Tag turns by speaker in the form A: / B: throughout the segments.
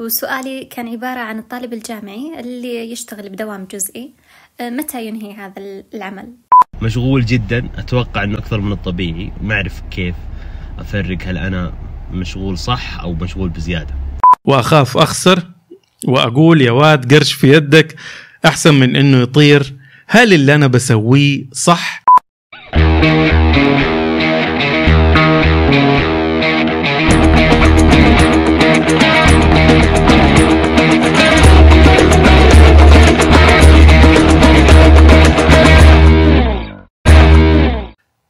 A: وسؤالي كان عبارة عن الطالب الجامعي اللي يشتغل بدوام جزئي. آه، متى ينهي هذا العمل؟
B: مشغول جدا. أتوقع إنه أكثر من الطبيعي. ما أعرف كيف أفرق هل أنا مشغول صح أو مشغول بزيادة.
C: وأخاف أخسر وأقول يا واد قرش في يدك أحسن من إنه يطير. هل اللي أنا بسويه صح؟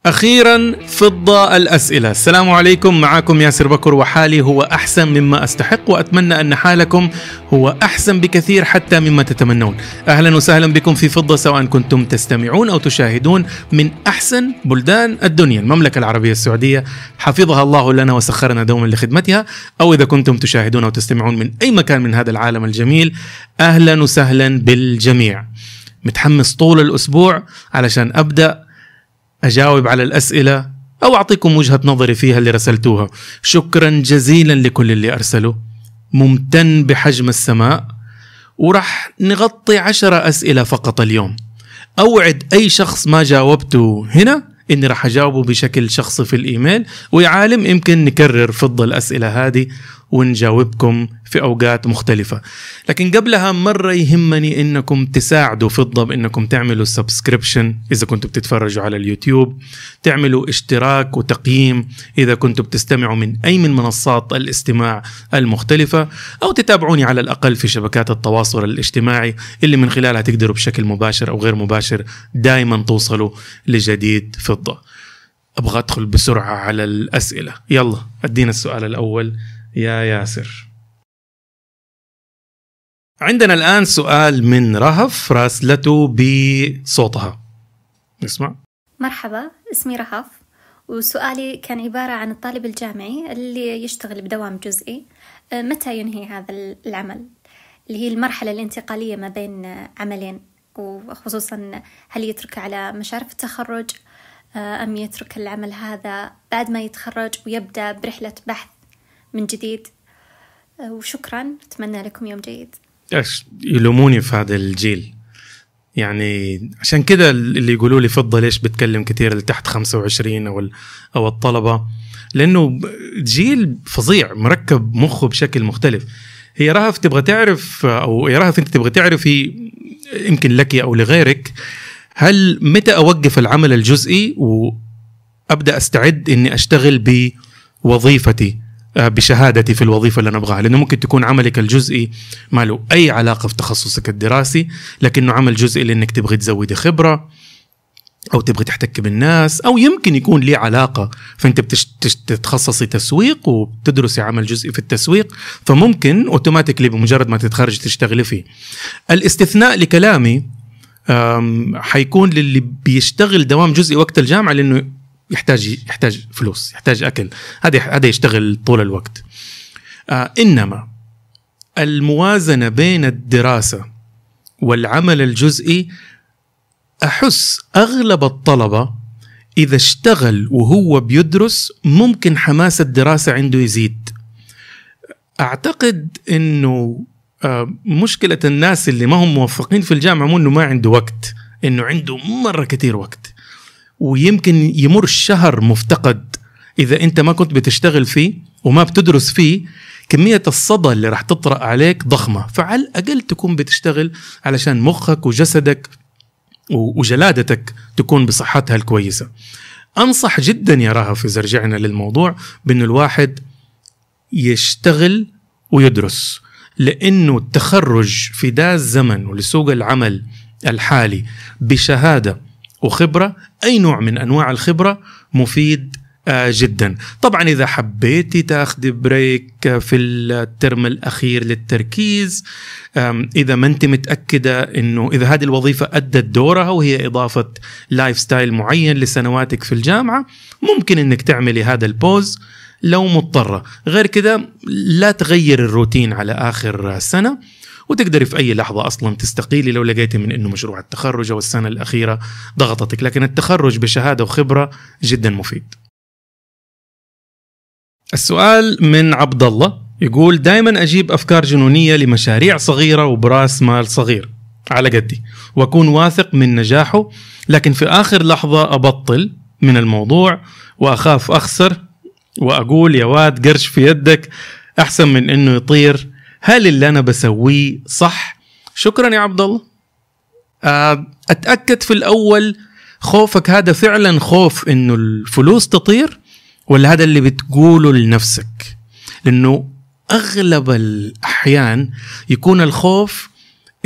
C: أخيرا فضة الأسئلة. السلام عليكم معكم ياسر بكر وحالي هو أحسن مما أستحق وأتمنى أن حالكم هو أحسن بكثير حتى مما تتمنون. أهلا وسهلا بكم في فضة سواء كنتم تستمعون أو تشاهدون من أحسن بلدان الدنيا المملكة العربية السعودية. حفظها الله لنا وسخرنا دوما لخدمتها أو إذا كنتم تشاهدون أو تستمعون من أي مكان من هذا العالم الجميل أهلا وسهلا بالجميع. متحمس طول الأسبوع علشان أبدأ أجاوب على الأسئلة أو أعطيكم وجهة نظري فيها اللي رسلتوها. شكرا جزيلا لكل اللي أرسلوا. ممتن بحجم السماء. وراح نغطي عشرة أسئلة فقط اليوم. أوعد أي شخص ما جاوبته هنا إني راح أجاوبه بشكل شخصي في الإيميل. ويا عالم يمكن نكرر فضل الأسئلة هذه. ونجاوبكم في أوقات مختلفة. لكن قبلها مرة يهمني إنكم تساعدوا فضه بانكم تعملوا subscription إذا كنتوا بتتفرجوا على اليوتيوب تعملوا اشتراك وتقييم إذا كنتوا بتستمعوا من أي من منصات الاستماع المختلفة أو تتابعوني على الأقل في شبكات التواصل الاجتماعي اللي من خلالها تقدروا بشكل مباشر أو غير مباشر دائما توصلوا لجديد فضه أبغى أدخل بسرعة على الأسئلة. يلا أدينا السؤال الأول. يا ياسر. عندنا الآن سؤال من رهف راسلته بصوتها نسمع.
A: مرحبا اسمي رهف وسؤالي كان عبارة عن الطالب الجامعي اللي يشتغل بدوام جزئي. آه، متى ينهي هذا العمل؟ اللي هي المرحلة الانتقالية ما بين عملين وخصوصا هل يترك على مشارف التخرج؟ آه، أم يترك العمل هذا بعد ما يتخرج ويبدأ برحلة بحث من جديد. آه، وشكرا. أتمنى لكم يوم جيد.
C: يلوموني في هذا الجيل. يعني عشان كده اللي يقولوا لي فضل ليش بتكلم كثير اللي تحت 25 أو أو الطلبة؟ لأنه جيل فظيع مركب مخه بشكل مختلف. هي رهف تبغى تعرف أو يا رهف أنت تبغى تعرفي يمكن لك أو لغيرك هل متى أوقف العمل الجزئي؟ وأبدأ أستعد إني أشتغل بوظيفتي. بشهادتي في الوظيفة اللي أنا أبغاها لأنه ممكن تكون عملك الجزئي ما له أي علاقة في تخصصك الدراسي لكنه عمل جزئي لأنك تبغي تزودي خبرة أو تبغي تحتك بالناس أو يمكن يكون ليه علاقة فأنت بتتخصصي تسويق وبتدرسي عمل جزئي في التسويق فممكن أوتوماتيكلي بمجرد ما تتخرج تشتغلي فيه. الاستثناء لكلامي حيكون للي بيشتغل دوام جزئي وقت الجامعة لأنه يحتاج يحتاج فلوس يحتاج أكل. هذا هذا يشتغل طول الوقت. آه إنما الموازنة بين الدراسة والعمل الجزئي أحس أغلب الطلبة إذا اشتغل وهو بيدرس ممكن حماس الدراسة عنده يزيد. أعتقد إنه آه، مشكلة الناس اللي ما هم موفقين في الجامعة مو إنه ما عنده وقت إنه عنده مرة كثير وقت. ويمكن يمر شهر مفتقد إذا أنت ما كنت بتشتغل فيه وما بتدرس فيه كمية الصدى اللي راح تطرأ عليك ضخمة. فعلى الأقل تكون بتشتغل علشان مخك وجسدك وجلادتك تكون بصحتها الكويسة. أنصح جدا يا رهف إذا رجعنا للموضوع بأنه الواحد يشتغل ويدرس لأنه التخرج في ذا الزمن ولسوق العمل الحالي بشهادة وخبرة أي نوع من أنواع الخبرة مفيد آه، جدا. طبعا إذا حبيتي تاخذي break في ال term الأخير للتركيز إذا ما أنت متأكدة إنه إذا هذه الوظيفة أدت دورها وهي إضافة lifestyle معين لسنواتك في الجامعة ممكن إنك تعملي هذا ال pause لو مضطرة. غير كده لا تغير الروتين على آخر سنة. وتقدري في أي لحظة أصلا تستقيلي لو لقيتي من إنه مشروع التخرج أو السنة الأخيرة ضغطتك. لكن التخرج بشهادة وخبرة جدا مفيد. السؤال من عبد الله يقول دائما أجيب أفكار جنونية لمشاريع صغيرة وبراس مال صغير على قدي وأكون واثق من نجاحه لكن في آخر لحظة أبطل من الموضوع وأخاف أخسر وأقول يا واد قرش في يدك أحسن من إنه يطير هل اللي أنا بسويه صح؟ شكرا يا عبد الله آه، أتأكد في الأول خوفك هذا فعلا خوف إنه الفلوس تطير ولا هذا اللي بتقوله لنفسك؟ لأنه أغلب الأحيان يكون الخوف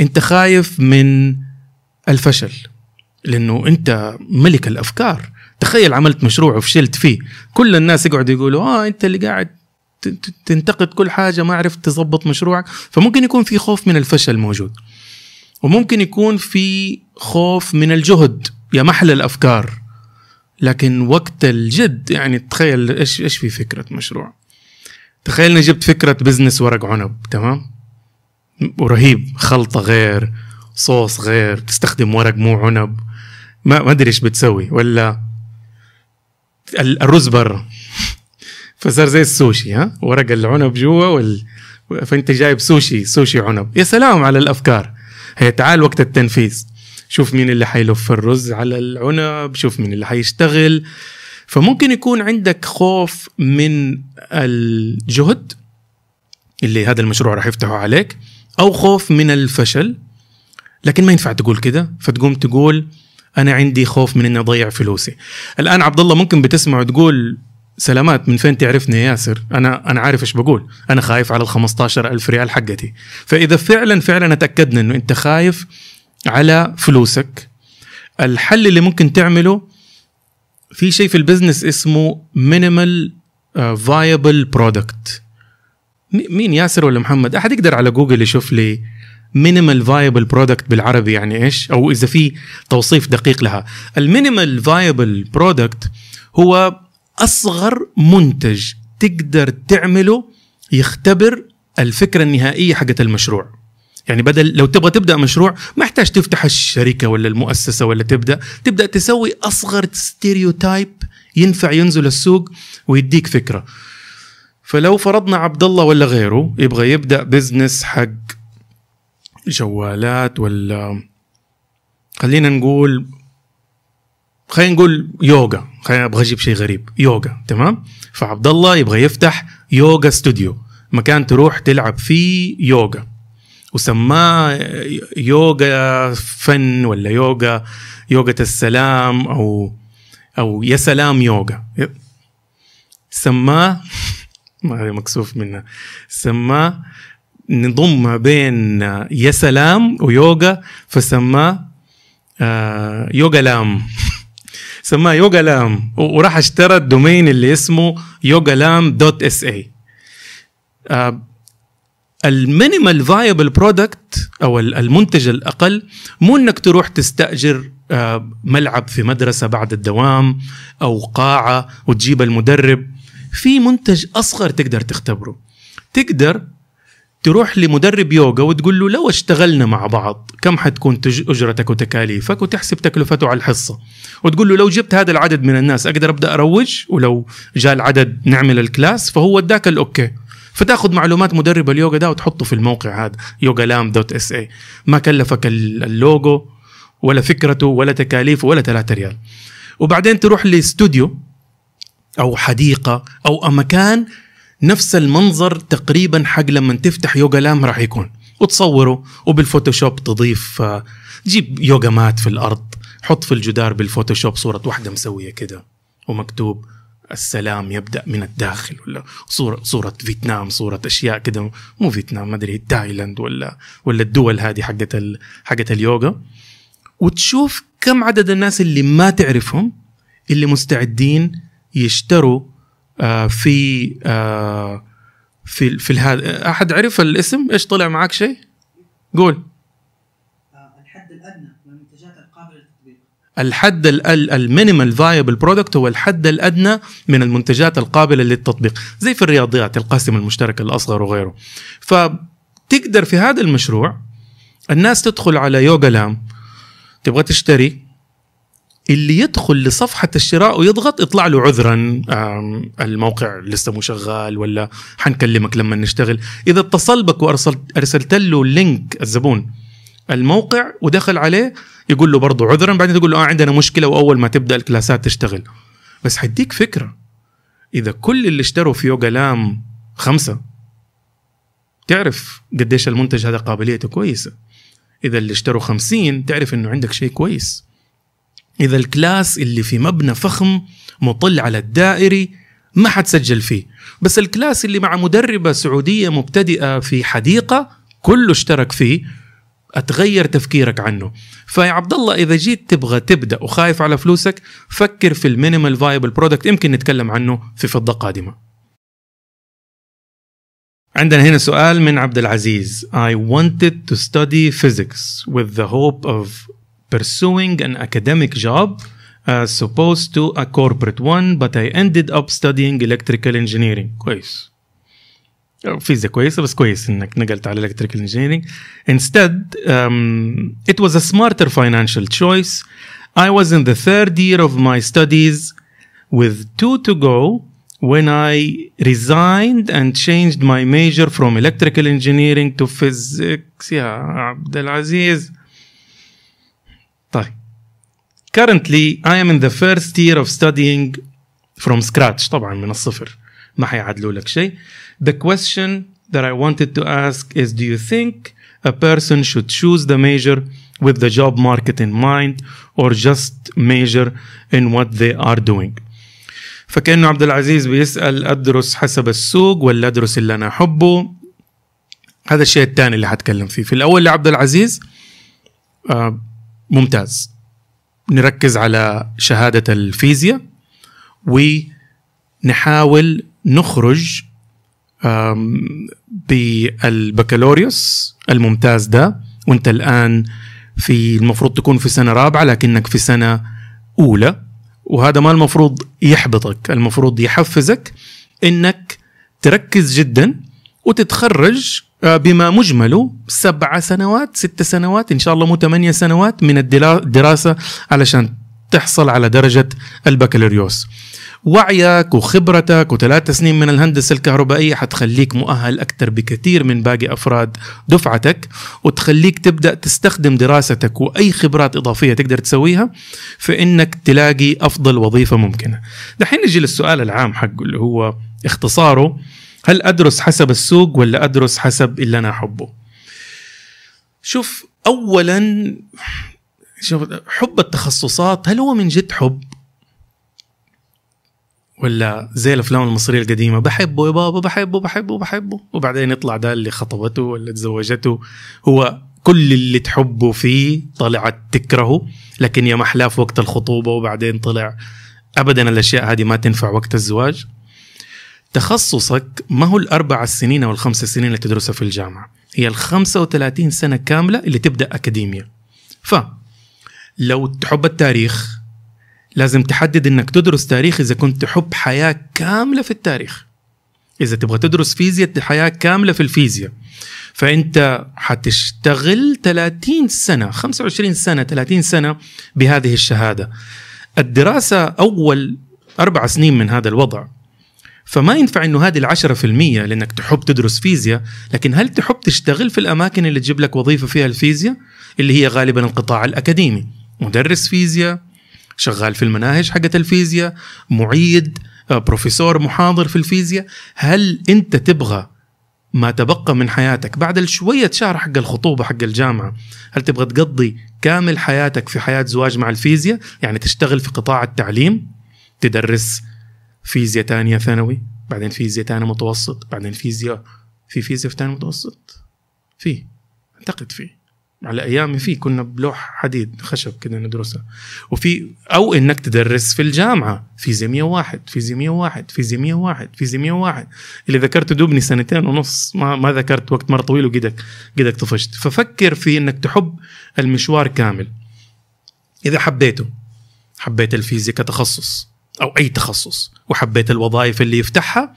C: أنت خايف من الفشل لأنه أنت ملك الأفكار. تخيل عملت مشروع وفشلت فيه. كل الناس يقعدوا يقولوا آه أنت اللي قاعد تنتقد كل حاجة ما عرفت تظبط مشروعك. فممكن يكون في خوف من الفشل موجود. وممكن يكون في خوف من الجهد يا محل الأفكار. لكن وقت الجد يعني تخيل إيش إيش في فكرة مشروع؟ تخيل إني جبت فكرة business ورق عنب تمام؟ ورهيب خلطة غير صوص غير تستخدم ورق مو عنب. ما ما أدري إيش بتسوي. ولا ال- الرز برا. فصار زي السوشي ها؟ ورق العنب جوا وال... فأنت جايب سوشي سوشي عنب. يا سلام على الأفكار. هي تعال وقت التنفيذ. شوف مين اللي حيلف الرز على العنب شوف مين اللي حيشتغل. فممكن يكون عندك خوف من الجهد اللي هذا المشروع راح يفتحه عليك أو خوف من الفشل. لكن ما ينفع تقول كده. فتقوم تقول أنا عندي خوف من إني أضيع فلوسي. الآن عبد الله ممكن بتسمع وتقول سلامات من فين تعرفني يا ياسر؟ أنا أنا عارف إيش بقول. أنا خايف على ال 15000 ريال حقتي. فإذا فعلا فعلا أتأكدنا إنه أنت خايف على فلوسك. الحل اللي ممكن تعمله في شيء في ال business اسمه minimal viable product مين ياسر ولا محمد؟ أحد يقدر على جوجل يشوف لي minimal viable product بالعربي يعني إيش؟ أو إذا في توصيف دقيق لها. ال minimal viable product هو أصغر منتج تقدر تعمله يختبر الفكرة النهائية حقت المشروع. يعني بدل لو تبغى تبدأ مشروع ما يحتاج تفتح الشركة ولا المؤسسة ولا تبدأ. تبدأ تسوي أصغر stereotype ينفع ينزل السوق ويديك فكرة. فلو فرضنا عبد الله ولا غيره يبغى يبدأ business حق جوالات ولا خلينا نقول خلينا نقول يوغا. خلينا أبغى أجيب شيء غريب. يوغا تمام؟ فعبد الله يبغى يفتح يوغا استوديو مكان تروح تلعب فيه يوغا. وسماه يوغا فن ولا يوغا يوغا السلام أو أو يا سلام يوغا. سماه مكسوف منها سماه نضم ما بين يا سلام ويوغا فسماه آه يوغا لام. سماه يوغا لام. وراح اشترى ال domain اللي اسمه يوغا لام dot SA. ال minimal viable product أو المنتج الأقل مو إنك تروح تستأجر آه، ملعب في مدرسة بعد الدوام أو قاعة وتجيب المدرب. في منتج أصغر تقدر تختبره. تقدر تروح لمدرب يوغا وتقول له لو اشتغلنا مع بعض كم حتكون أجرتك وتكاليفك وتحسب تكلفته على الحصة؟ وتقول له لو جبت هذا العدد من الناس أقدر أبدأ أروج ولو جاء العدد نعمل ال class فهو اداك ال okay فتاخذ معلومات مدرب اليوغا ده وتحطه في الموقع هذا يوغا لام dot SA ما كلفك ال- اللوجو ولا فكرته ولا تكاليفه ولا 3 ريال. وبعدين تروح لاستوديو أو حديقة أو مكان نفس المنظر تقريبا حق لما تفتح يوغا لام راح يكون. وتصوره وبال Photoshop تضيف آه، جيب yoga mat في الأرض حط في الجدار بال Photoshop صورة واحدة مسوية كده ومكتوب السلام يبدأ من الداخل ولا صوره صورة فيتنام صورة أشياء كده مو فيتنام ما أدري تايلاند ولا ولا الدول هذه حقت ال... حقت اليوغا وتشوف كم عدد الناس اللي ما تعرفهم اللي مستعدين يشتروا في آه في في هذا أحد عرف الاسم؟ إيش طلع معك شيء؟ قول.
D: آه، الحد الأدنى من المنتجات القابله للتطبيق.
C: الحد ال minimal viable product هو الحد الأدنى من المنتجات القابلة للتطبيق زي في الرياضيات القاسم المشترك الأصغر وغيره. فتقدر في هذا المشروع الناس تدخل على يوغا لام تبغى تشتري اللي يدخل لصفحة الشراء ويضغط يطلع له عذرا. الموقع لسه مو شغال ولا حنكلمك لما نشتغل. إذا اتصل بك وأرسلت أرسلت له link الزبون الموقع ودخل عليه يقول له برضه عذرا بعدين تقول له آه عندنا مشكلة وأول ما تبدأ الكلاسات تشتغل. بس حديك فكرة. إذا كل اللي اشتروا في يوغا لام خمسة تعرف قديش المنتج هذا قابليته كويسة. إذا اللي اشتروا خمسين تعرف إنه عندك شيء كويس. إذا ال class اللي في مبنى فخم مطل على الدائري ما حتسجل فيه. بس ال class اللي مع مدربة سعودية مبتدئة في حديقة كله اشترك فيه. أتغير تفكيرك عنه. فيا عبد الله إذا جيت تبغى تبدأ وخايف على فلوسك فكر في ال minimal viable product يمكن نتكلم عنه في فضة قادمة. عندنا هنا سؤال من عبد العزيز. I wanted to study physics with the hope of pursuing an academic job as opposed to a corporate one but I ended up studying electrical engineering كويس فيزياء كويسه بس كويس انك نقلت على electrical engineering instead um, it was a smarter financial choice I was in the third year of my studies with two to go when I resigned and changed my major from electrical engineering to physics يا عبد العزيز طيب currently I am in the first year of studying from scratch طبعا من الصفر ما حيعدلوا لك شيء the question that I wanted to ask is do you think a person should choose the major with the job market in mind or just major in what they are doing فكأنه عبد العزيز بيسأل أدرس حسب السوق ولا أدرس اللي أنا أحبه هذا الشيء الثاني اللي حتكلم فيه في الأول لعبد العزيز آه ممتاز نركز على شهادة الفيزياء ونحاول نخرج بالبكالوريوس الممتاز ده. وانت الآن في المفروض تكون في سنة رابعة لكنك في سنة أولى. وهذا ما المفروض يحبطك المفروض يحفزك إنك تركز جدا وتتخرج آه، بما مجمله سبع سنوات ست سنوات إن شاء الله مو ثمانية سنوات من الدراسة علشان تحصل على درجة البكالوريوس. وعيك وخبرتك وثلاث سنين من الهندسة الكهربائية حتخليك مؤهل أكثر بكثير من باقي أفراد دفعتك وتخليك تبدأ تستخدم دراستك وأي خبرات إضافية تقدر تسويها في إنك تلاقي أفضل وظيفة ممكنة. دحين نجي للسؤال العام حقه اللي هو اختصاره. هل أدرس حسب السوق ولا أدرس حسب اللي أنا أحبه؟ شوف أولا شوف حب التخصصات هل هو من جد حب؟ ولا زي الأفلام المصرية القديمة بحبه يا بابا بحبه بحبه بحبه. وبعدين يطلع ده اللي خطبته ولا تزوجته. هو كل اللي تحبه فيه طلعت تكرهه لكن يا محلاه في وقت الخطوبة وبعدين طلع ابدا الأشياء هذه ما تنفع وقت الزواج. تخصصك ما هو الأربع سنين أو الخمس سنين اللي تدرسها في الجامعة؟ هي ال 35 سنة كاملة اللي تبدأ اكاديميا ف لو تحب التاريخ لازم تحدد إنك تدرس تاريخ إذا كنت تحب حياة كاملة في التاريخ. إذا تبغى تدرس فيزياء حياة كاملة في الفيزياء. فأنت حتشتغل 30 سنة 25 سنة 30 سنة بهذه الشهادة. الدراسة أول أربع سنين من هذا الوضع. فما ينفع إنه هذه العشرة في المية لأنك تحب تدرس فيزياء لكن هل تحب تشتغل في الأماكن اللي تجيب لك وظيفة فيها الفيزياء؟ اللي هي غالبا القطاع الأكاديمي. مدرس فيزياء شغال في المناهج حقت الفيزياء معيد آه، بروفيسور محاضر في الفيزياء. هل أنت تبغى ما تبقى من حياتك بعد الشوية شهر حق الخطوبة حق الجامعة هل تبغى تقضي كامل حياتك في حياة زواج مع الفيزياء؟ يعني تشتغل في قطاع التعليم تدرس فيزياء تانية ثانوي بعدين فيزياء تانية متوسط بعدين فيزياء في فيزياء في تاني متوسط. في أعتقد في. على أيامي في كنا بلوح حديد خشب كده ندرسها وفي أو إنك تدرس في الجامعة فيزياء 101 فيزياء 101 فيزياء 101 فيزياء 101 اللي ذكرته دوبني سنتين ونص ما ما ذكرت وقت مرة طويل وقدك قدك طفشت. ففكر في إنك تحب المشوار كامل. إذا حبيته حبيت الفيزياء كتخصص. أو أي تخصص وحبيت الوظائف اللي يفتحها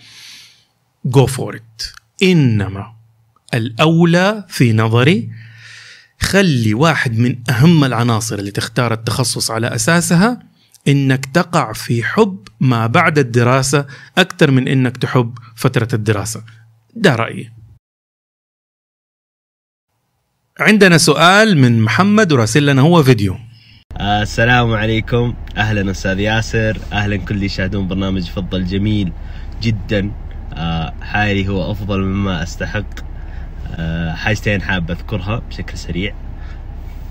C: جو فور ات إنما الأولى في نظري تخلي واحد من أهم العناصر اللي تختار التخصص على أساسها إنك تقع في حب ما بعد الدراسة أكثر من إنك تحب فترة الدراسة. ده رأيي. عندنا سؤال من محمد وراسل لنا هو فيديو.
B: آه، السلام عليكم. أهلا أستاذ ياسر. أهلا كل اللي يشاهدون برنامج فضل جميل جدا. آه، حالي هو أفضل مما أستحق. آه، حاجتين حاب أذكرها بشكل سريع.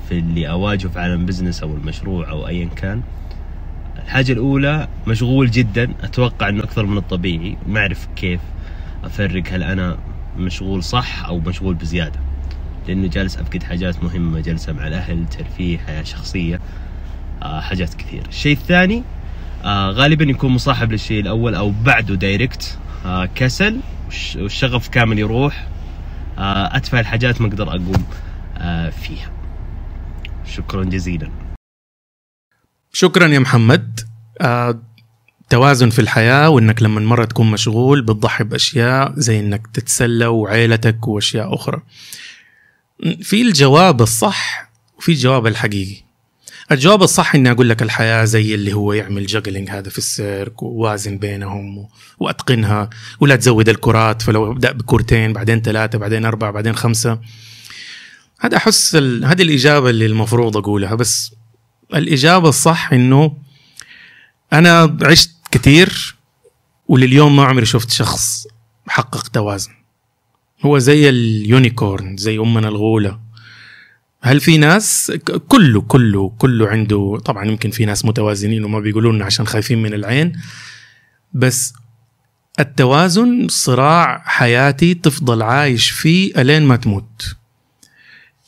B: في اللي أواجهه في عالم بزنس أو المشروع أو ايا كان. الحاجة الأولى مشغول جدا. أتوقع أنه أكثر من الطبيعي. ما أعرف كيف أفرق هل أنا مشغول صح أو مشغول بزيادة. لأنه جالس أفقد حاجات مهمة جلسة مع الأهل ترفيه حياة شخصية آه حاجات كثير الشيء الثاني آه غالبا يكون مصاحب للشيء الأول أو بعده دايركت آه كسل والش- والشغف كامل يروح أتفه الحاجات ما أقدر أقوم فيها. شكرا جزيلا.
C: شكرا يا محمد. توازن في الحياة وإنك لما مرة تكون مشغول بتضحي بأشياء زي إنك تتسلى وعيلتك وأشياء أخرى. في الجواب الصح وفي الجواب الحقيقي. الجواب الصح إني أقول لك الحياة زي اللي هو يعمل جاجلينج هذا في السيرك ووازن بينهم وأتقنها ولا تزود الكرات فلو أبدأ بكورتين بعدين ثلاثة بعدين أربعة بعدين خمسة. هذا أحس ال- هذه الإجابة اللي المفروض أقولها بس الإجابة الصح إنه أنا عشت كتير ولليوم ما عمري شفت شخص حقق توازن. هو زي اليونيكورن زي أمنا الغولة. هل في ناس كله كله كله عنده طبعا يمكن في ناس متوازنين وما بيقولوا لنا عشان خايفين من العين بس التوازن صراع حياتي تفضل عايش فيه ألين ما تموت.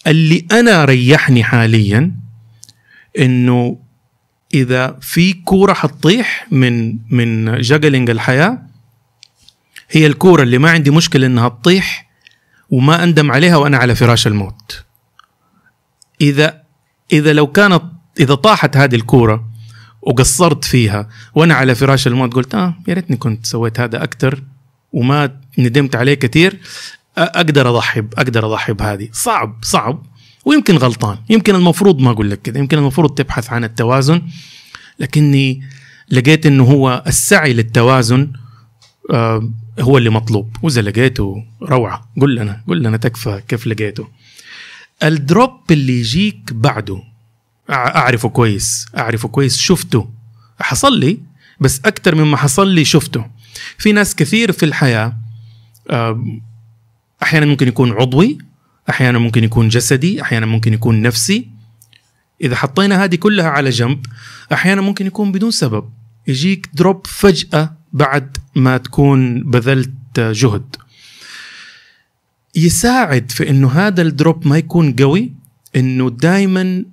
C: اللي أنا ريحني حالياً إنه إذا في كورة حتطيح من من جاجلينج الحياة هي الكورة اللي ما عندي مشكلة إنها تطيح وما أندم عليها وأنا على فراش الموت. إذا إذا لو كانت إذا طاحت هذه الكورة وقصرت فيها وأنا على فراش الموت قلت آه يا ريتني كنت سويت هذا أكثر وما ندمت عليه كثير أ- أقدر أضحي أقدر أضحي بهذه. صعب صعب ويمكن غلطان. يمكن المفروض ما أقول لك كده. يمكن المفروض تبحث عن التوازن لكني لقيت إنه هو السعي للتوازن آه هو اللي مطلوب. وإذا لقيته روعة. قل لنا قل لنا تكفى كيف لقيته. الدروب اللي يجيك بعده. أعرفه كويس أعرفه كويس شفته. حصل لي بس أكثر مما حصل لي شفته. في ناس كثير في الحياة أحيانا ممكن يكون عضوي أحيانا ممكن يكون جسدي أحيانا ممكن يكون نفسي. إذا حطينا هذه كلها على جنب أحيانا ممكن يكون بدون سبب. يجيك دروب فجأة بعد ما تكون بذلت جهد. يساعد في إنه هذا الدروب ما يكون قوي إنه دائما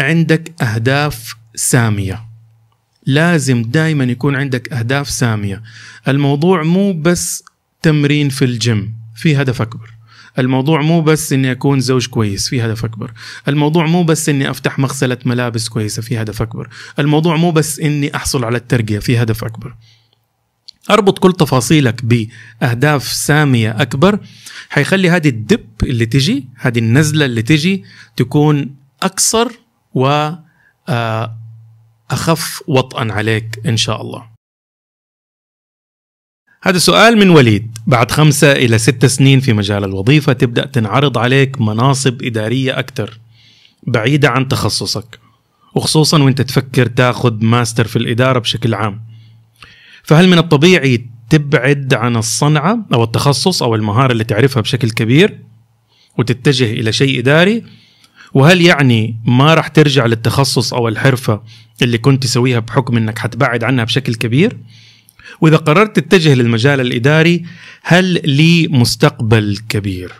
C: عندك أهداف سامية. لازم دائما يكون عندك أهداف سامية. الموضوع مو بس تمرين في الجيم في هدف أكبر. الموضوع مو بس إني أكون زوج كويس في هدف أكبر. الموضوع مو بس إني أفتح مغسلة ملابس كويسة في هدف أكبر. الموضوع مو بس إني أحصل على الترقية في هدف أكبر. أربط كل تفاصيلك بأهداف سامية أكبر. حيخلي هذه الدب اللي تجي هذه النزلة اللي تجي تكون اقصر و آه، أخف وطئا عليك إن شاء الله. هذا سؤال من وليد. بعد خمسة إلى ست سنين في مجال الوظيفة تبدأ تنعرض عليك مناصب إدارية أكثر بعيدة عن تخصصك وخصوصا وإنت تفكر تاخذ ماستر في الإدارة بشكل عام. فهل من الطبيعي تبعد عن الصنعة أو التخصص أو المهارة اللي تعرفها بشكل كبير وتتجه إلى شيء إداري؟ وهل يعني ما راح ترجع للتخصص أو الحرفة اللي كنت تسويها بحكم أنك حتبعد عنها بشكل كبير؟ وإذا قررت تتجه للمجال الإداري هل لي مستقبل كبير؟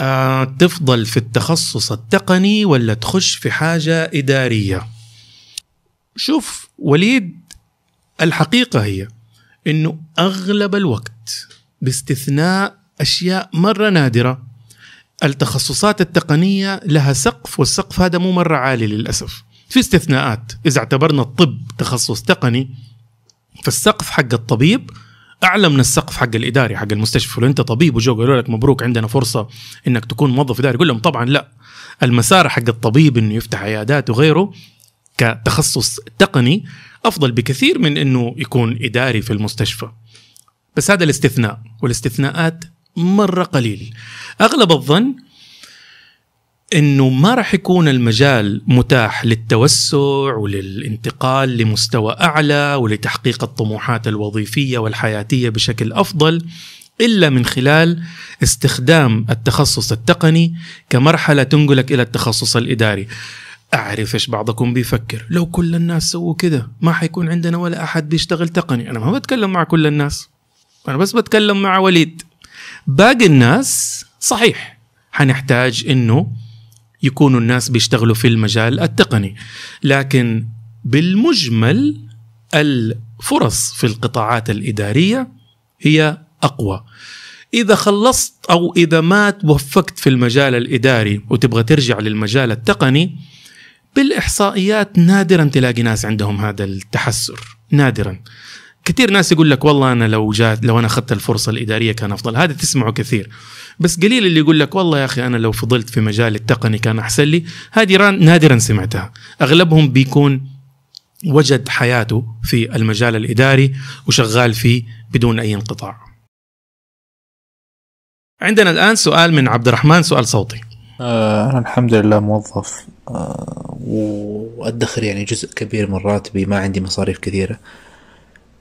C: آه تفضل في التخصص التقني ولا تخش في حاجة إدارية؟ شوف وليد الحقيقة هي أنه أغلب الوقت باستثناء أشياء مرة نادرة التخصصات التقنية لها سقف والسقف هذا مو مرة عالي للأسف. في استثناءات إذا اعتبرنا الطب تخصص تقني فالسقف حق الطبيب أعلى من السقف حق الإداري حق المستشفى. لو أنت طبيب وجو قالوا لك مبروك عندنا فرصة إنك تكون موظف إداري قول لهم طبعا لا. المسار حق الطبيب إنه يفتح عيادات وغيره كتخصص تقني أفضل بكثير من إنه يكون إداري في المستشفى بس هذا الاستثناء والاستثناءات مرة قليل أغلب الظن إنه ما راح يكون المجال متاح للتوسع وللانتقال لمستوى أعلى ولتحقيق الطموحات الوظيفية والحياتية بشكل أفضل إلا من خلال استخدام التخصص التقني كمرحلة تنقلك إلى التخصص الإداري. أعرف إيش بعضكم بيفكر، لو كل الناس سووا كده ما حيكون عندنا ولا أحد بيشتغل تقني، أنا ما بتكلم مع كل الناس. أنا بس بتكلم مع وليد. باقي الناس صحيح حنحتاج إنه يكونوا الناس بيشتغلوا في المجال التقني لكن بالمجمل الفرص في القطاعات الإدارية هي أقوى إذا خلصت أو إذا ما توفقت في المجال الإداري وتبغى ترجع للمجال التقني بالإحصائيات نادرا تلاقي ناس عندهم هذا التحسر نادرا. كثير ناس يقول لك والله أنا لو جات لو أنا أخذت الفرصة الإدارية كان أفضل. هذا تسمعه كثير. بس قليل اللي يقول لك والله يا أخي أنا لو فضلت في مجال التقني كان أحسن لي. هذه نادرا سمعتها. أغلبهم بيكون وجد حياته في المجال الإداري وشغال فيه بدون أي انقطاع. عندنا الآن سؤال من عبد الرحمن سؤال صوتي.
E: آه، أنا الحمد لله موظف. آه، وأدخر يعني جزء كبير من راتبي ما عندي مصاريف كثيرة.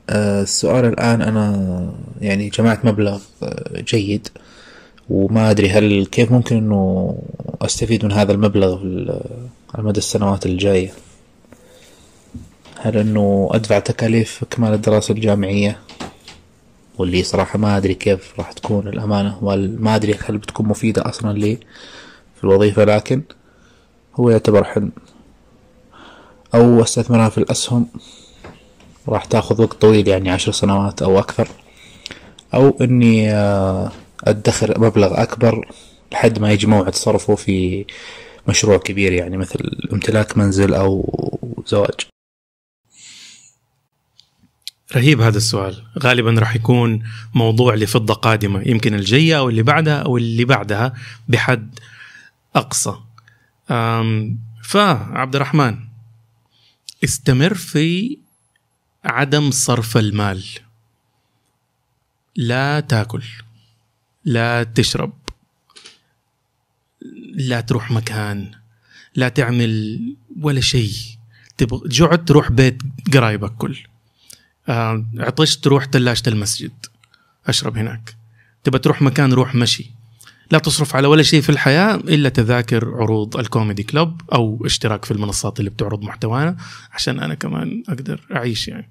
E: آه، السؤال الآن أنا يعني جمعت مبلغ آه، جيد وما أدري هل كيف ممكن إنه أستفيد من هذا المبلغ على مدى السنوات الجاية؟ هل إنه أدفع تكاليف إكمال الدراسة الجامعية؟ واللي صراحة ما أدري كيف راح تكون الأمانة وما أدري هل بتكون مفيدة أصلا لي في الوظيفة لكن هو يعتبر حلم. أو أستثمرها في الأسهم. راح تاخذ وقت طويل يعني عشر سنوات أو أكثر. أو إني آه، أدخر مبلغ أكبر لحد ما يجي موعد صرفه في مشروع كبير يعني مثل امتلاك منزل أو زواج.
C: رهيب هذا السؤال. غالبا راح يكون موضوع لفضة قادمة يمكن الجاية أو اللي بعدها أو اللي بعدها بحد أقصى. فعبد الرحمن استمر في عدم صرف المال. لا تاكل لا تشرب لا تروح مكان لا تعمل ولا شيء. تبغى جعت تروح بيت قرايبك كل. عطشت تروح تلاجة المسجد أشرب هناك. تبى تروح مكان روح مشي. لا تصرف على ولا شيء في الحياة إلا تذاكر عروض الكوميدي كلوب أو اشتراك في المنصات اللي بتعرض محتوانا عشان أنا كمان أقدر أعيش يعني.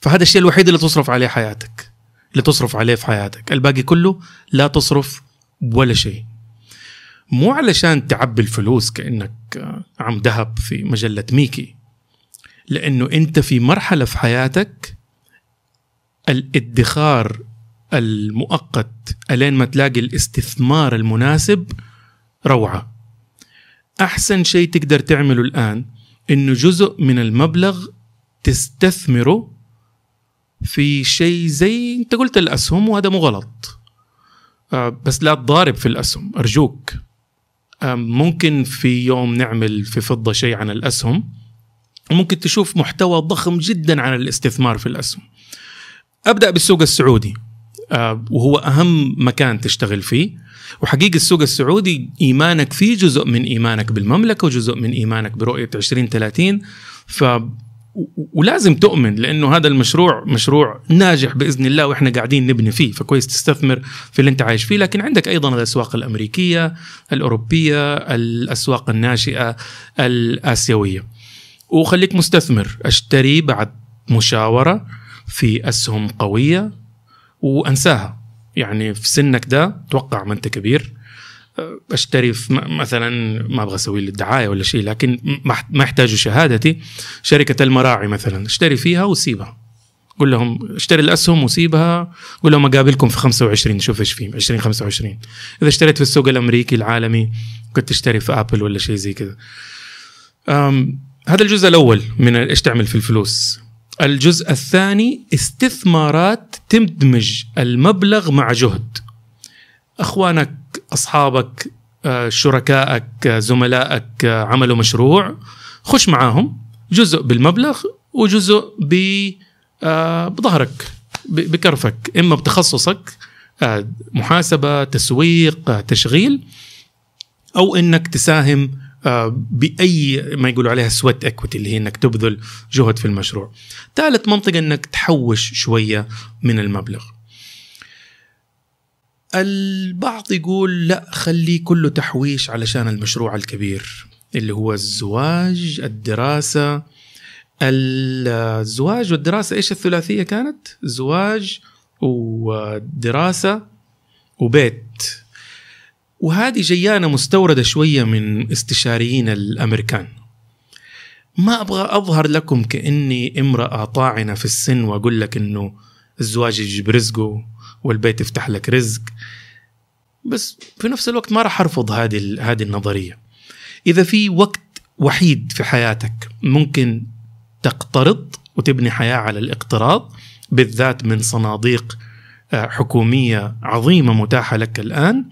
C: فهذا الشيء الوحيد اللي تصرف عليه حياتك اللي تصرف عليه في حياتك. الباقي كله لا تصرف ولا شيء. مو علشان تعبي الفلوس كأنك عم ذهب في مجلة ميكي لأنه أنت في مرحلة في حياتك الادخار المؤقت ألين ما تلاقي الاستثمار المناسب روعة. أحسن شيء تقدر تعمله الآن إنه جزء من المبلغ تستثمره في شيء زي أنت قلت الأسهم وهذا مو غلط. آه بس لا تضارب في الأسهم أرجوك. آه ممكن في يوم نعمل في فضة شيء عن الأسهم ممكن تشوف محتوى ضخم جدا عن الاستثمار في الأسهم. أبدأ بالسوق السعودي. وهو أهم مكان تشتغل فيه. وحقيقة السوق السعودي إيمانك فيه جزء من إيمانك بالمملكة وجزء من إيمانك برؤية 2030 ف ولازم تؤمن لأنه هذا المشروع مشروع ناجح بإذن الله وإحنا قاعدين نبني فيه فكويس تستثمر في اللي أنت عايش فيه. لكن عندك أيضا الأسواق الأمريكية الأوروبية الأسواق الناشئة الآسيوية. وخليك مستثمر أشتري بعد مشاورة في أسهم قوية وأنساها. يعني في سنك ده توقع ما أنت كبير أه، أشتري مثلا ما أبغى أسوي لي دعايه ولا شيء لكن ما يحتاجوا شهادتي. شركة المراعي مثلا أشتري فيها وسيبها قول لهم أشتري الأسهم وسيبها قول لهم أقابلكم في 25 نشوف إيش فيه 20 25 إذا اشتريت في السوق الأمريكي العالمي كنت تشتري في آبل ولا شيء زي كذا. هذا الجزء الأول من إيش تعمل في الفلوس. الجزء الثاني استثمارات تدمج المبلغ مع جهد. أخوانك أصحابك آه، شركائك آه، زملائك آه، عملوا مشروع خش معاهم. جزء بالمبلغ وجزء بظهرك بكرفك. إما بتخصصك محاسبة تسويق تشغيل أو إنك تساهم بأي ما يقولوا عليها سويت اكويتي اللي هي إنك تبذل جهد في المشروع. ثالث منطقه إنك تحوش شوية من المبلغ. البعض يقول لا خليه كله تحويش علشان المشروع الكبير اللي هو الزواج الدراسة الزواج والدراسة إيش الثلاثية كانت؟ زواج ودراسة وبيت وهذه جيانة مستوردة شوية من استشاريين الأمريكان. ما أبغى أظهر لكم كأني امرأة طاعنة في السن وأقول لك إنه الزواج يجيب رزقه والبيت يفتح لك رزق بس في نفس الوقت ما راح أرفض هذه هذه النظرية. إذا في وقت وحيد في حياتك ممكن تقترض وتبني حياة على الاقتراض بالذات من صناديق آه، حكومية عظيمة متاحة لك الآن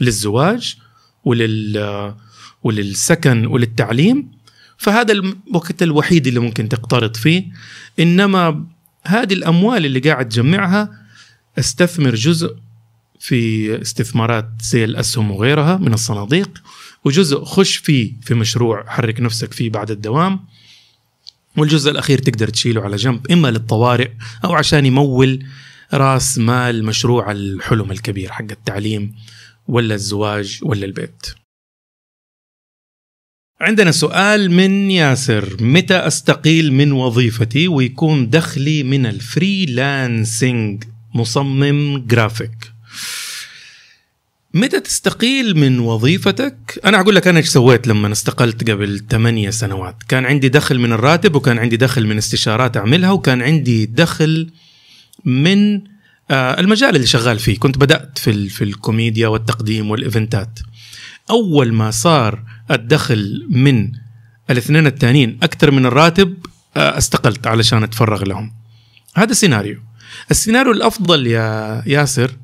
C: للزواج ولل وللسكن وللتعليم. فهذا الوقت الوحيد اللي ممكن تقترض فيه. إنما هذه الأموال اللي قاعد تجمعها أستثمر جزء في استثمارات زي الأسهم وغيرها من الصناديق وجزء خش فيه في مشروع حرك نفسك فيه بعد الدوام. والجزء الأخير تقدر تشيله على جنب إما للطوارئ أو عشان يمول رأس مال مشروع الحلم الكبير حق التعليم. ولا الزواج ولا البيت؟ عندنا سؤال من ياسر. متى أستقيل من وظيفتي ويكون دخلي من ال freelancing مصمم جرافيك. متى تستقيل من وظيفتك؟ أنا أقول لك أنا إيش سويت لما استقلت قبل 8 سنوات. كان عندي دخل من الراتب وكان عندي دخل من استشارات أعملها وكان عندي دخل من المجال اللي شغال فيه. كنت بدأت في في الكوميديا والتقديم والإيفنتات. أول ما صار الدخل من الاثنين التانيين أكثر من الراتب آه، استقلت علشان أتفرغ لهم. هذا سيناريو السيناريو الأفضل يا ياسر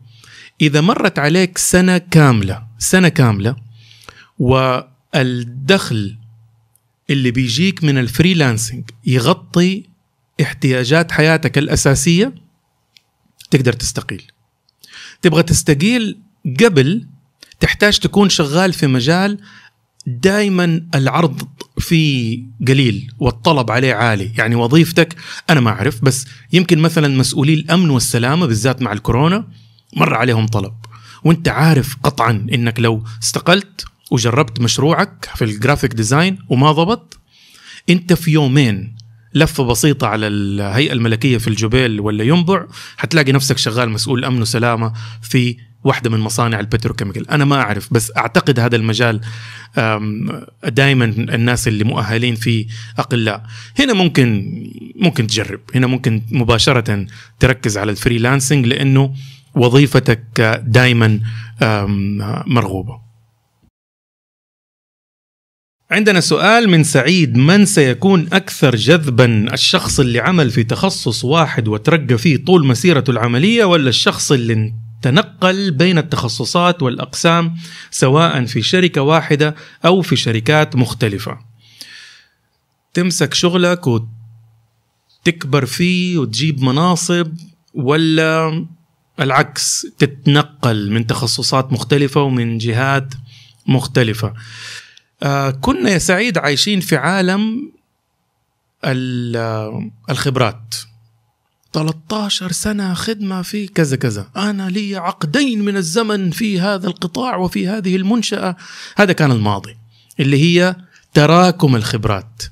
C: إذا مرت عليك سنة كاملة سنة كاملة والدخل اللي بيجيك من ال freelancing يغطي احتياجات حياتك الأساسية تقدر تستقيل. تبغى تستقيل قبل تحتاج تكون شغال في مجال دائما العرض فيه قليل والطلب عليه عالي. يعني وظيفتك أنا ما أعرف بس يمكن مثلا مسؤولي الأمن والسلامة بالذات مع الكورونا مر عليهم طلب. وأنت عارف قطعا إنك لو استقلت وجربت مشروعك في ال graphic design وما ضبط أنت في يومين لفة بسيطة على الهيئة الملكية في الجبيل ولا ينبع حتلاقي نفسك شغال مسؤول أمن وسلامة في واحدة من مصانع البتروكيميكال. أنا ما أعرف بس أعتقد هذا المجال دائما الناس اللي مؤهلين فيه أقلاء. هنا ممكن ممكن تجرب. هنا ممكن مباشرة تركز على ال freelancing لأنه وظيفتك دائما مرغوبة. عندنا سؤال من سعيد من سيكون أكثر جذبا الشخص اللي عمل في تخصص واحد وترقى فيه طول مسيرته العملية ولا الشخص اللي تنقل بين التخصصات والأقسام سواء في شركة واحدة أو في شركات مختلفة؟ تمسك شغلك وتكبر فيه وتجيب مناصب ولا العكس تتنقل من تخصصات مختلفة ومن جهات مختلفة؟ آه كنا يا سعيد عايشين في عالم الخبرات. 13 سنة خدمة في كذا كذا. أنا لي عقدين من الزمن في هذا القطاع وفي هذه المنشأة. هذا كان الماضي اللي هي تراكم الخبرات.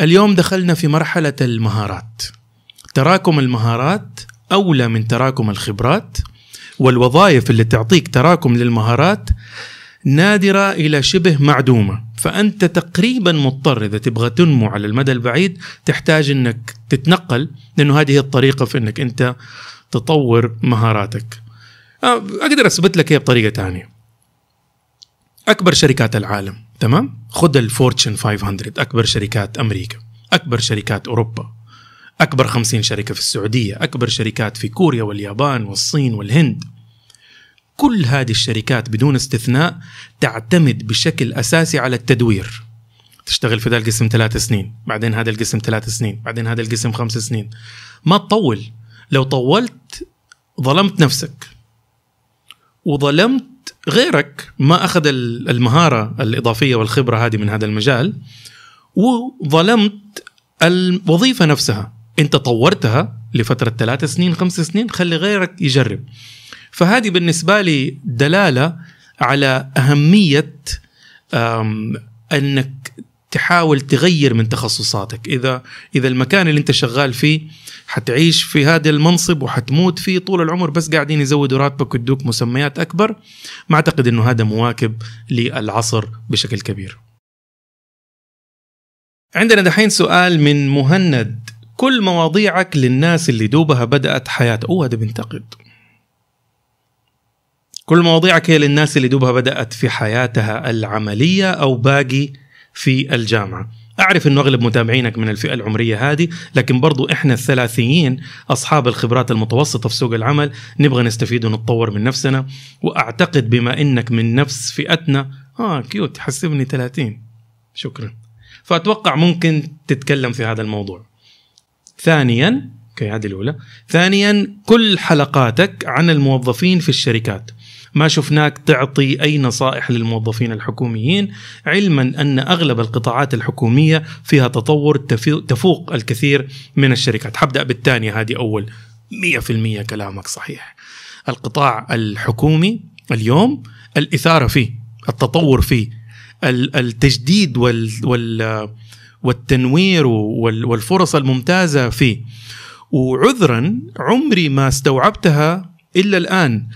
C: اليوم دخلنا في مرحلة المهارات. تراكم المهارات أولى من تراكم الخبرات والوظائف اللي تعطيك تراكم للمهارات نادرة إلى شبه معدومة. فأنت تقريبا مضطر إذا تبغى تنمو على المدى البعيد تحتاج أنك تتنقل لأنه هذه هي الطريقة في أنك أنت تطور مهاراتك. أقدر أثبت لك هي بطريقة تانية أكبر شركات العالم تمام؟ خذ الفورتشن 500 أكبر شركات أمريكا أكبر شركات أوروبا أكبر 50 شركة في السعودية أكبر شركات في كوريا واليابان والصين والهند. كل هذه الشركات بدون استثناء تعتمد بشكل أساسي على التدوير. تشتغل في ذا القسم ثلاث سنين بعدين هذا القسم ثلاث سنين بعدين هذا القسم خمس سنين. ما تطول. لو طولت ظلمت نفسك. وظلمت غيرك. ما أخذ المهارة الإضافية والخبرة هذه من هذا المجال. وظلمت الوظيفة نفسها. انت طورتها لفترة ثلاث سنين خمس سنين خلي غيرك يجرب. فهذه بالنسبة لي دلالة على أهمية أنك تحاول تغير من تخصصاتك. إذا إذا المكان اللي أنت شغال فيه حتعيش في هذا المنصب وحتموت فيه طول العمر بس قاعدين يزودوا راتبك ويدوك مسميات أكبر ما أعتقد إنه هذا مواكب للعصر بشكل كبير. عندنا دحين سؤال من مهند. كل مواضيعك للناس اللي دوبها بدأت حياتها أوه هذا بينتقد. كل مواضيعك هي للناس اللي دوبها بدأت في حياتها العملية أو باقي في الجامعة. أعرف أنه أغلب متابعينك من الفئة العمرية هذه لكن برضو إحنا الثلاثيين أصحاب الخبرات المتوسطة في سوق العمل نبغى نستفيد ونتطور من نفسنا وأعتقد بما أنك من نفس فئتنا آه cute حسبني 30 شكرا. فأتوقع ممكن تتكلم في هذا الموضوع. ثانيا okay هذه الأولى. ثانيا كل حلقاتك عن الموظفين في الشركات. ما شفناك تعطي أي نصائح للموظفين الحكوميين علما أن أغلب القطاعات الحكومية فيها تطور تفوق الكثير من الشركات. حبدأ بالثانية هذه أول. 100% كلامك صحيح. القطاع الحكومي اليوم الإثارة فيه التطور فيه. التجديد وال, وال والتنوير والفرص الممتازة فيه. وعذرا عمري ما استوعبتها إلا الآن.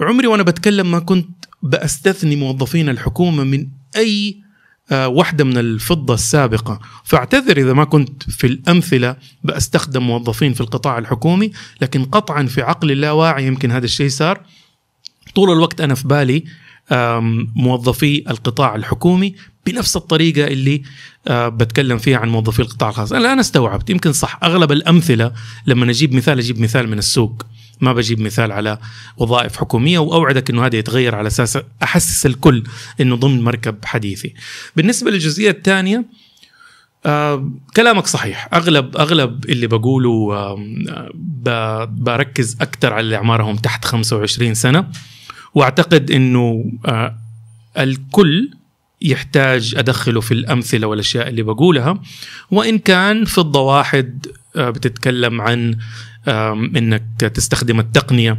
C: عمري وأنا بتكلم ما كنت بستثني موظفين الحكومة من أي آه، واحدة من الفضة السابقة. فاعتذر إذا ما كنت في الأمثلة بستخدم موظفين في القطاع الحكومي لكن قطعا في عقلي اللاواعي يمكن هذا الشيء صار. طول الوقت أنا في بالي موظفي القطاع الحكومي بنفس الطريقة اللي آه، بتكلم فيها عن موظفي القطاع الخاص. أنا الآن استوعبت يمكن صح أغلب الأمثلة لما أجيب مثال أجيب مثال من السوق. ما بجيب مثال على وظائف حكومية وأوعدك إنه هذا يتغير على أساس أحسس الكل إنه ضمن مركب حديثي. بالنسبة للجزئية الثانية آه كلامك صحيح أغلب أغلب اللي بقوله آه بركز أكثر على اللي أعمارهم تحت 25 سنة وأعتقد إنه آه الكل يحتاج أدخله في الأمثلة والأشياء اللي بقولها وإن كان في الضواحد آه بتتكلم عن إنك تستخدم التقنية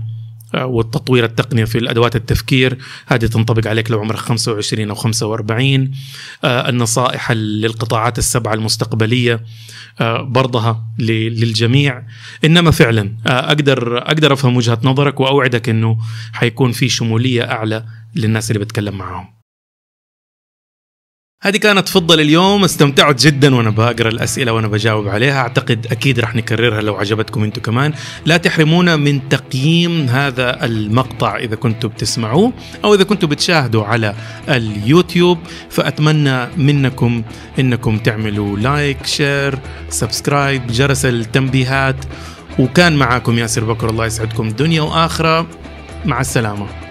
C: آه، والتطوير التقنية في الأدوات التفكير. هذه تنطبق عليك لو عمرك 25 أو 45 آه، النصائح للقطاعات السبعة المستقبلية آه، برضها للجميع. إنما فعلا أقدر أقدر أفهم وجهة نظرك وأوعدك أنه حيكون في شمولية أعلى للناس اللي بتكلم معهم هذه كانت فضل اليوم استمتعت جدا وأنا بقرا الأسئلة وأنا بجاوب عليها. أعتقد أكيد راح نكررها لو عجبتكم أنتم كمان. لا تحرمونا من تقييم هذا المقطع إذا كنتم بتسمعوه أو إذا كنتم بتشاهدوا على اليوتيوب. فأتمنى منكم إنكم تعملوا like share subscribe جرس التنبيهات. وكان معاكم ياسر بكر الله يسعدكم. دنيا وآخرة مع السلامة.